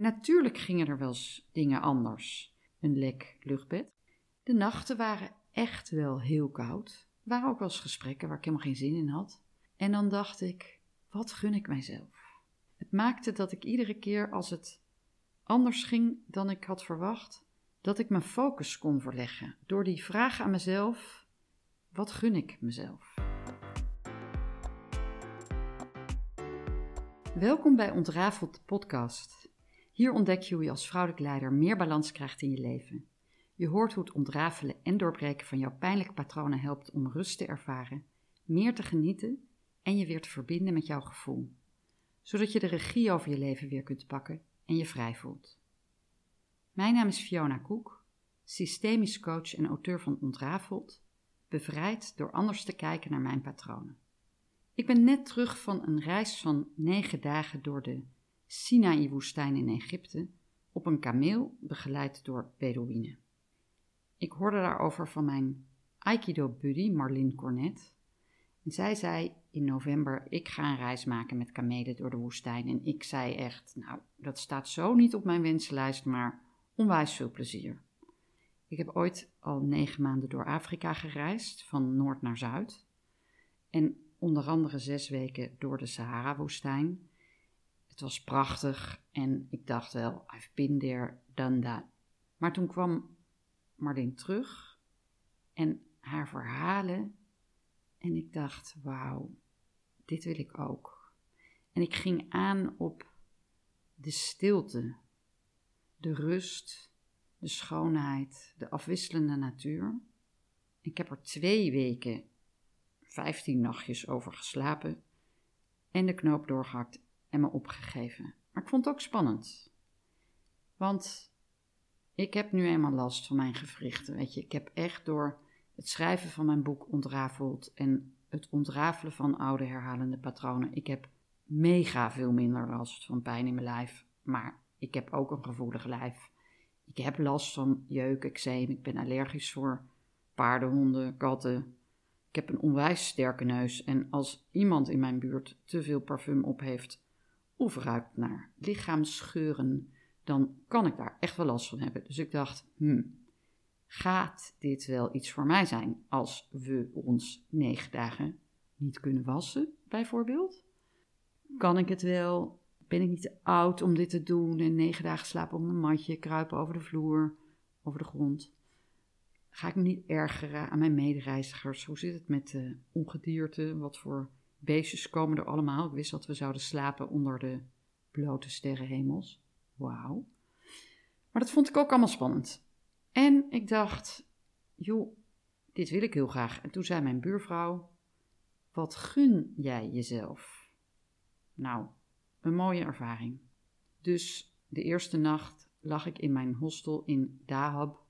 Natuurlijk gingen er wel eens dingen anders. Een lek luchtbed. De nachten waren echt wel heel koud. Er waren ook wel eens gesprekken waar ik helemaal geen zin in had. En dan dacht ik, wat gun ik mijzelf? Het maakte dat ik iedere keer als het anders ging dan ik had verwacht, dat ik mijn focus kon verleggen. Door die vraag aan mezelf, wat gun ik mezelf? Welkom bij Ontrafeld podcast. Hier ontdek je hoe je als vrouwelijk leider meer balans krijgt in je leven. Je hoort hoe het ontrafelen en doorbreken van jouw pijnlijke patronen helpt om rust te ervaren, meer te genieten en je weer te verbinden met jouw gevoel. Zodat je de regie over je leven weer kunt pakken en je vrij voelt. Mijn naam is Fiona Koek, systemisch coach en auteur van Ontrafeld, bevrijd door anders te kijken naar mijn patronen. Ik ben net terug van een reis van negen dagen door de Sinaï-woestijn in Egypte op een kameel begeleid door Bedouinen. Ik hoorde daarover van mijn Aikido-buddy Marlene Cornet. En zij zei in november: Ik ga een reis maken met kamelen door de woestijn. En ik zei echt: Nou, dat staat zo niet op mijn wensenlijst, maar onwijs veel plezier. Ik heb ooit al negen maanden door Afrika gereisd, van noord naar zuid. En onder andere zes weken door de Sahara-woestijn. Het was prachtig en ik dacht wel, I've been there, done that. Maar toen kwam Marlene terug en haar verhalen en ik dacht, wauw, dit wil ik ook. En ik ging aan op de stilte, de rust, de schoonheid, de afwisselende natuur. Ik heb er twee weken 15 nachtjes over geslapen en de knoop doorgehakt en me opgegeven. Maar ik vond het ook spannend. Want ik heb nu eenmaal last van mijn gewrichten. Weet je, ik heb echt door het schrijven van mijn boek ontrafeld en het ontrafelen van oude herhalende patronen. Ik heb mega veel minder last van pijn in mijn lijf. Maar ik heb ook een gevoelig lijf. Ik heb last van jeuk, eczeem. Ik ben allergisch voor paarden, honden, katten, ik heb een onwijs sterke neus en als iemand in mijn buurt te veel parfum op heeft of ruikt naar lichaamsgeuren, dan kan ik daar echt wel last van hebben. Dus ik dacht, hmm, gaat dit wel iets voor mij zijn als we ons negen dagen niet kunnen wassen, bijvoorbeeld? Kan ik het wel? Ben ik niet te oud om dit te doen en negen dagen slapen op een matje, kruipen over de vloer, over de grond? Ga ik me niet ergeren aan mijn medereizigers? Hoe zit het met de ongedierte? Wat voor beestjes komen er allemaal? Ik wist dat we zouden slapen onder de blote sterrenhemels. Wauw. Maar dat vond ik ook allemaal spannend. En ik dacht, joh, dit wil ik heel graag. En toen zei mijn buurvrouw, wat gun jij jezelf? Nou, een mooie ervaring. Dus de eerste nacht lag ik in mijn hostel in Dahab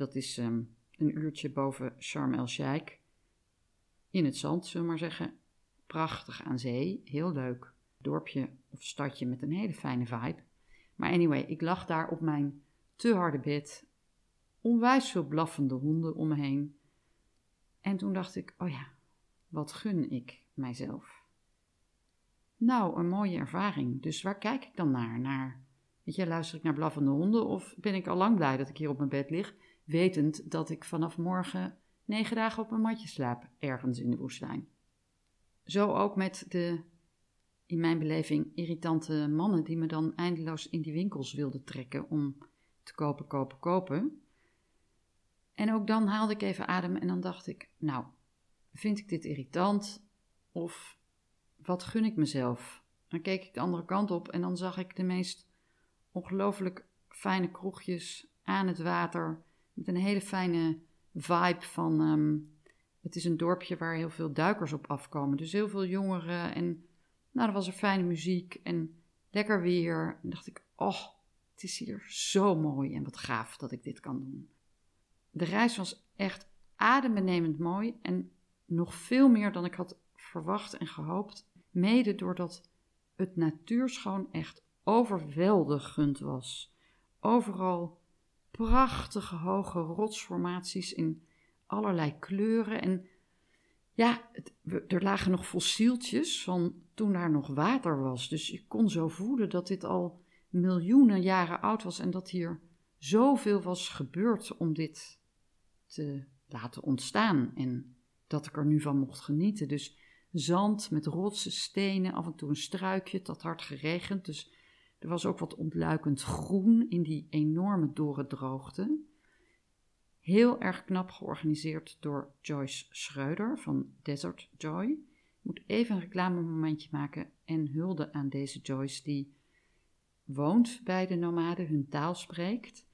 dat is ehm, een uurtje boven Sharm el-Sheikh. In het zand, zullen we maar zeggen. Prachtig aan zee, heel leuk. Dorpje of stadje met een hele fijne vibe. Maar anyway, ik lag daar op mijn te harde bed. Onwijs veel blaffende honden om me heen. En toen dacht ik, oh ja, wat gun ik mijzelf? Nou, een mooie ervaring. Dus waar kijk ik dan naar? Naar, weet je, luister ik naar blaffende honden of ben ik al lang blij dat ik hier op mijn bed lig? wetend dat ik vanaf morgen negen dagen op een matje slaap, ergens in de woestijn. Zo ook met de, in mijn beleving, irritante mannen die me dan eindeloos in die winkels wilden trekken om te kopen, kopen, kopen. En ook dan haalde ik even adem en dan dacht ik, nou, vind ik dit irritant of wat gun ik mezelf? Dan keek ik de andere kant op en dan zag ik de meest ongelooflijk fijne kroegjes aan het water met een hele fijne vibe van. Ehm, het is een dorpje waar heel veel duikers op afkomen. Dus heel veel jongeren. En nou, er was er fijne muziek en lekker weer. En dacht ik, oh, het is hier zo mooi en wat gaaf dat ik dit kan doen. De reis was echt adembenemend mooi en nog veel meer dan ik had verwacht en gehoopt. Mede doordat het natuurschoon echt overweldigend was. Overal prachtige hoge rotsformaties in allerlei kleuren. En ja, er lagen nog fossieltjes van toen daar nog water was. Dus je kon zo voelen dat dit al miljoenen jaren oud was en dat hier zoveel was gebeurd om dit te laten ontstaan en dat ik er nu van mocht genieten. Dus zand met rotsen, stenen, af en toe een struikje, het had hard geregend, dus er was ook wat ontluikend groen in die enorme dorre droogte. Heel erg knap georganiseerd door Joyce Schreuder van Desert Joy. Ik moet even een reclamemomentje maken en hulde aan deze Joyce die woont bij de nomaden, hun taal spreekt.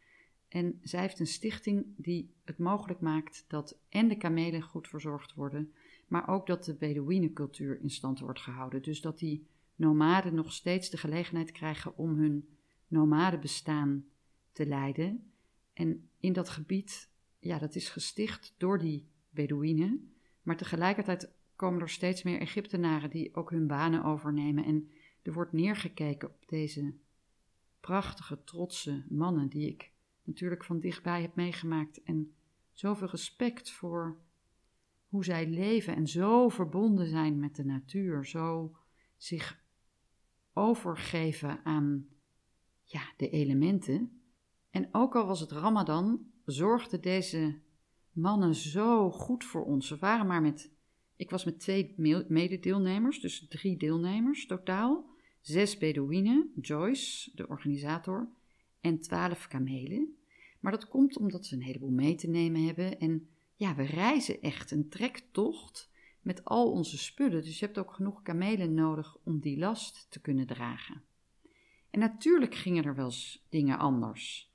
En zij heeft een stichting die het mogelijk maakt dat en de kamelen goed verzorgd worden, maar ook dat de Bedouinencultuur in stand wordt gehouden. Dus dat die nomaden nog steeds de gelegenheid krijgen om hun nomadenbestaan te leiden. En in dat gebied, ja, dat is gesticht door die Bedouinen, maar tegelijkertijd komen er steeds meer Egyptenaren die ook hun banen overnemen. En er wordt neergekeken op deze prachtige, trotse mannen die ik natuurlijk van dichtbij heb meegemaakt. En zoveel respect voor hoe zij leven en zo verbonden zijn met de natuur, zo zich overgeven aan ja, de elementen. En ook al was het Ramadan, zorgden deze mannen zo goed voor ons. Ze waren maar met, ik was met twee mededeelnemers, dus drie deelnemers totaal. Zes Bedouinen, Joyce, de organisator, en twaalf kamelen. Maar dat komt omdat ze een heleboel mee te nemen hebben. En ja, we reizen echt een trektocht met al onze spullen. Dus je hebt ook genoeg kamelen nodig om die last te kunnen dragen. En natuurlijk gingen er wel eens dingen anders.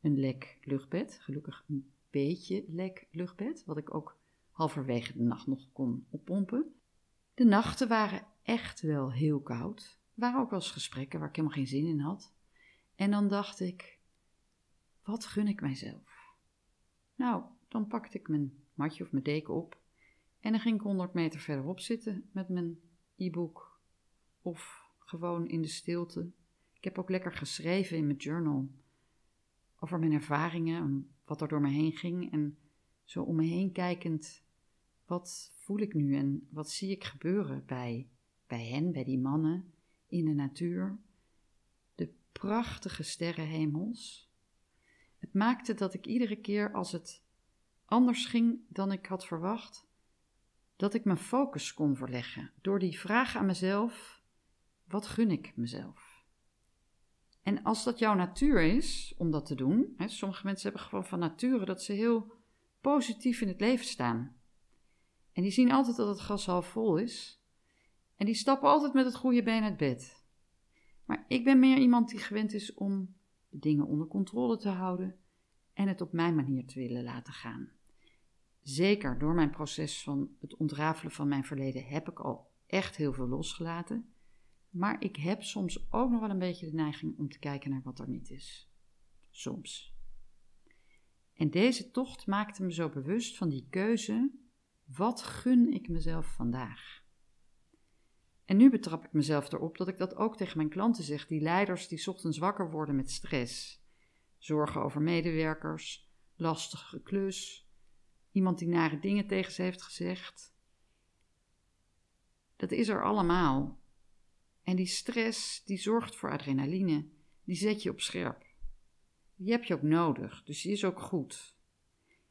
Een lek luchtbed, gelukkig een beetje lek luchtbed, wat ik ook halverwege de nacht nog kon oppompen. De nachten waren echt wel heel koud. Er waren ook wel eens gesprekken waar ik helemaal geen zin in had. En dan dacht ik, wat gun ik mijzelf? Nou, dan pakte ik mijn matje of mijn deken op en dan ging ik 100 meter verderop zitten met mijn e-book of gewoon in de stilte. Ik heb ook lekker geschreven in mijn journal over mijn ervaringen, wat er door me heen ging en zo om me heen kijkend, wat voel ik nu en wat zie ik gebeuren bij, bij hen, bij die mannen, in de natuur, de prachtige sterrenhemels. Het maakte dat ik iedere keer als het anders ging dan ik had verwacht, dat ik mijn focus kon verleggen door die vraag aan mezelf: wat gun ik mezelf? En als dat jouw natuur is om dat te doen, hè, sommige mensen hebben gewoon van nature dat ze heel positief in het leven staan. En die zien altijd dat het gras half vol is. En die stappen altijd met het goede been uit bed. Maar ik ben meer iemand die gewend is om de dingen onder controle te houden en het op mijn manier te willen laten gaan. Zeker door mijn proces van het ontrafelen van mijn verleden heb ik al echt heel veel losgelaten. Maar ik heb soms ook nog wel een beetje de neiging om te kijken naar wat er niet is. Soms. En deze tocht maakte me zo bewust van die keuze: wat gun ik mezelf vandaag? En nu betrap ik mezelf erop dat ik dat ook tegen mijn klanten zeg, die leiders die ochtends wakker worden met stress, zorgen over medewerkers, lastige klus, Iemand die nare dingen tegen ze heeft gezegd. Dat is er allemaal. En die stress, die zorgt voor adrenaline. Die zet je op scherp. Die heb je ook nodig, dus die is ook goed.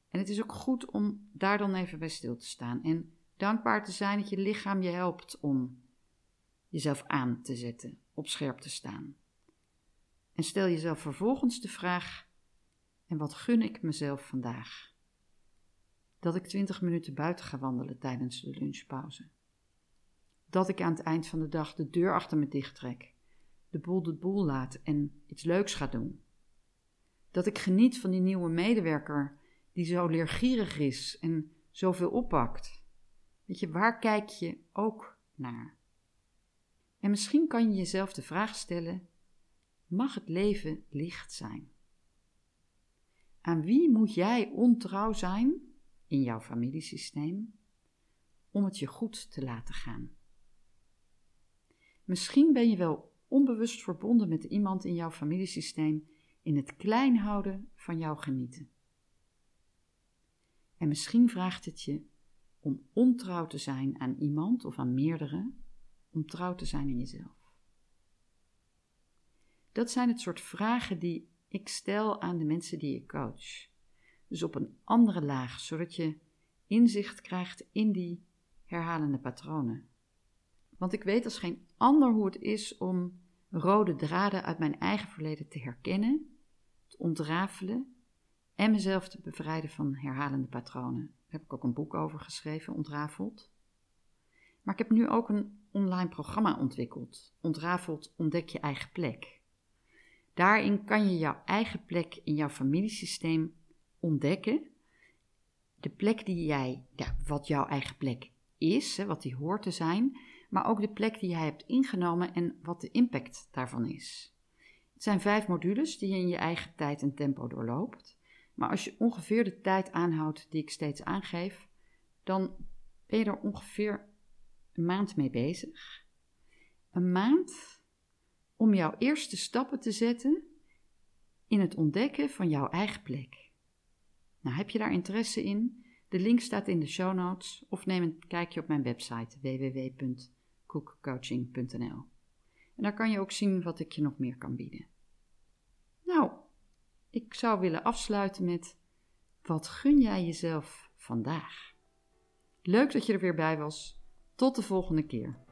En het is ook goed om daar dan even bij stil te staan. En dankbaar te zijn dat je lichaam je helpt om jezelf aan te zetten, op scherp te staan. En stel jezelf vervolgens de vraag: en wat gun ik mezelf vandaag? dat ik 20 minuten buiten ga wandelen tijdens de lunchpauze. Dat ik aan het eind van de dag de deur achter me dicht trek, de boel de boel laat en iets leuks ga doen. Dat ik geniet van die nieuwe medewerker die zo leergierig is en zoveel oppakt. Weet je, waar kijk je ook naar? En misschien kan je jezelf de vraag stellen: mag het leven licht zijn? Aan wie moet jij ontrouw zijn in jouw familiesysteem om het je goed te laten gaan. Misschien ben je wel onbewust verbonden met iemand in jouw familiesysteem in het klein houden van jouw genieten. En misschien vraagt het je om ontrouw te zijn aan iemand of aan meerdere, om trouw te zijn aan jezelf. Dat zijn het soort vragen die ik stel aan de mensen die ik coach. Dus op een andere laag, zodat je inzicht krijgt in die herhalende patronen. Want ik weet als geen ander hoe het is om rode draden uit mijn eigen verleden te herkennen, te ontrafelen en mezelf te bevrijden van herhalende patronen. Daar heb ik ook een boek over geschreven, Ontrafeld. Maar ik heb nu ook een online programma ontwikkeld, Ontrafeld Ontdek je eigen plek. Daarin kan je jouw eigen plek in jouw familiesysteem ontdekken. De plek die jij, ja, wat jouw eigen plek is, hè, wat die hoort te zijn, maar ook de plek die jij hebt ingenomen en wat de impact daarvan is. Het zijn vijf modules die je in je eigen tijd en tempo doorloopt. Maar als je ongeveer de tijd aanhoudt die ik steeds aangeef, dan ben je er ongeveer een maand mee bezig. Een maand om jouw eerste stappen te zetten in het ontdekken van jouw eigen plek. Nou, heb je daar interesse in? De link staat in de show notes of neem een kijkje op mijn website www.cookcoaching.nl. En daar kan je ook zien wat ik je nog meer kan bieden. Nou, ik zou willen afsluiten met: wat gun jij jezelf vandaag? Leuk dat je er weer bij was. Tot de volgende keer.